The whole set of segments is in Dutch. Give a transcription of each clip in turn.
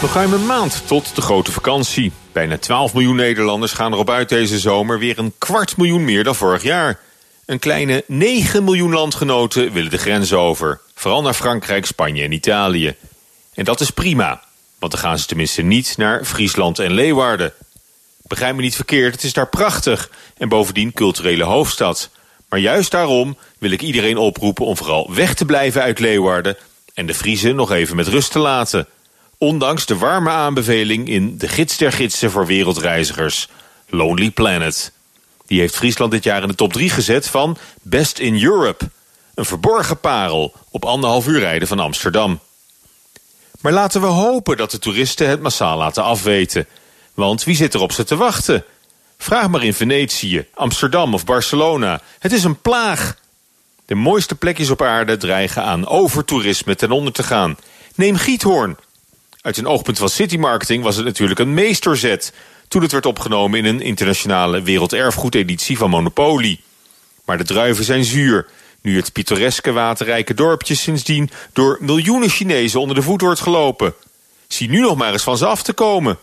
Nog ruim een maand tot de grote vakantie. Bijna 12 miljoen Nederlanders gaan erop uit deze zomer... weer een kwart miljoen meer dan vorig jaar. Een kleine 9 miljoen landgenoten willen de grens over. Vooral naar Frankrijk, Spanje en Italië. En dat is prima, want dan gaan ze tenminste niet naar Friesland en Leeuwarden. Begrijp me niet verkeerd, het is daar prachtig... en bovendien culturele hoofdstad. Maar juist daarom wil ik iedereen oproepen om vooral weg te blijven uit Leeuwarden... en de Friesen nog even met rust te laten... Ondanks de warme aanbeveling in de gids der gidsen voor wereldreizigers, Lonely Planet. Die heeft Friesland dit jaar in de top 3 gezet van Best in Europe. Een verborgen parel op anderhalf uur rijden van Amsterdam. Maar laten we hopen dat de toeristen het massaal laten afweten. Want wie zit er op ze te wachten? Vraag maar in Venetië, Amsterdam of Barcelona. Het is een plaag. De mooiste plekjes op aarde dreigen aan overtoerisme ten onder te gaan. Neem Giethoorn, uit een oogpunt van citymarketing was het natuurlijk een meesterzet... toen het werd opgenomen in een internationale werelderfgoededitie van Monopoly. Maar de druiven zijn zuur, nu het pittoreske waterrijke dorpje sindsdien... door miljoenen Chinezen onder de voet wordt gelopen. Zie nu nog maar eens van ze af te komen.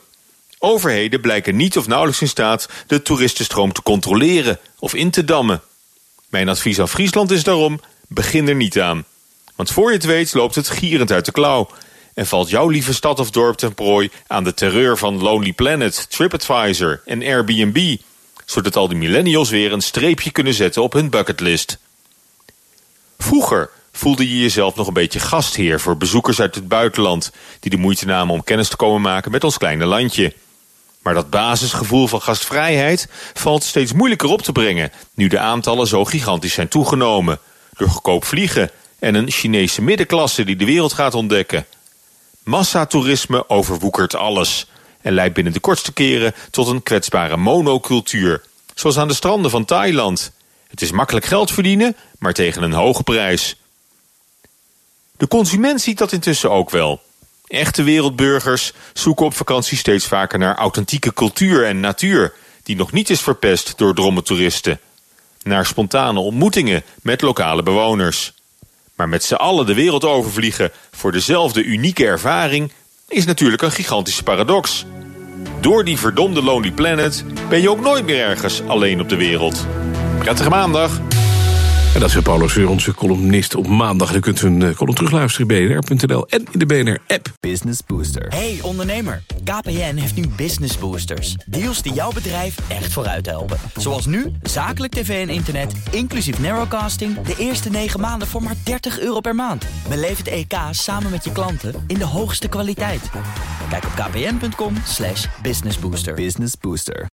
Overheden blijken niet of nauwelijks in staat de toeristenstroom te controleren of in te dammen. Mijn advies aan Friesland is daarom, begin er niet aan. Want voor je het weet loopt het gierend uit de klauw en valt jouw lieve stad of dorp ten prooi aan de terreur van Lonely Planet, TripAdvisor en Airbnb, zodat al die millennials weer een streepje kunnen zetten op hun bucketlist. Vroeger voelde je jezelf nog een beetje gastheer voor bezoekers uit het buitenland die de moeite namen om kennis te komen maken met ons kleine landje. Maar dat basisgevoel van gastvrijheid valt steeds moeilijker op te brengen nu de aantallen zo gigantisch zijn toegenomen. Door goedkoop vliegen en een Chinese middenklasse die de wereld gaat ontdekken. Massatoerisme overwoekert alles en leidt binnen de kortste keren tot een kwetsbare monocultuur, zoals aan de stranden van Thailand. Het is makkelijk geld verdienen, maar tegen een hoge prijs. De consument ziet dat intussen ook wel. Echte wereldburgers zoeken op vakantie steeds vaker naar authentieke cultuur en natuur, die nog niet is verpest door dromme toeristen. Naar spontane ontmoetingen met lokale bewoners. Maar met z'n allen de wereld overvliegen voor dezelfde unieke ervaring is natuurlijk een gigantische paradox. Door die verdomde Lonely Planet ben je ook nooit meer ergens alleen op de wereld. Prettige maandag! En dat is Paulo Seur, onze columnist op maandag. U kunt een uh, column terugluisteren bnr.nl en in de BNR-app. Business Booster. Hey ondernemer, KPN heeft nu Business Boosters. Deals die jouw bedrijf echt vooruit helpen. Zoals nu, zakelijk tv en internet, inclusief narrowcasting... de eerste 9 maanden voor maar 30 euro per maand. Beleef het EK samen met je klanten in de hoogste kwaliteit. Kijk op kpn.com businessbooster. Business Booster.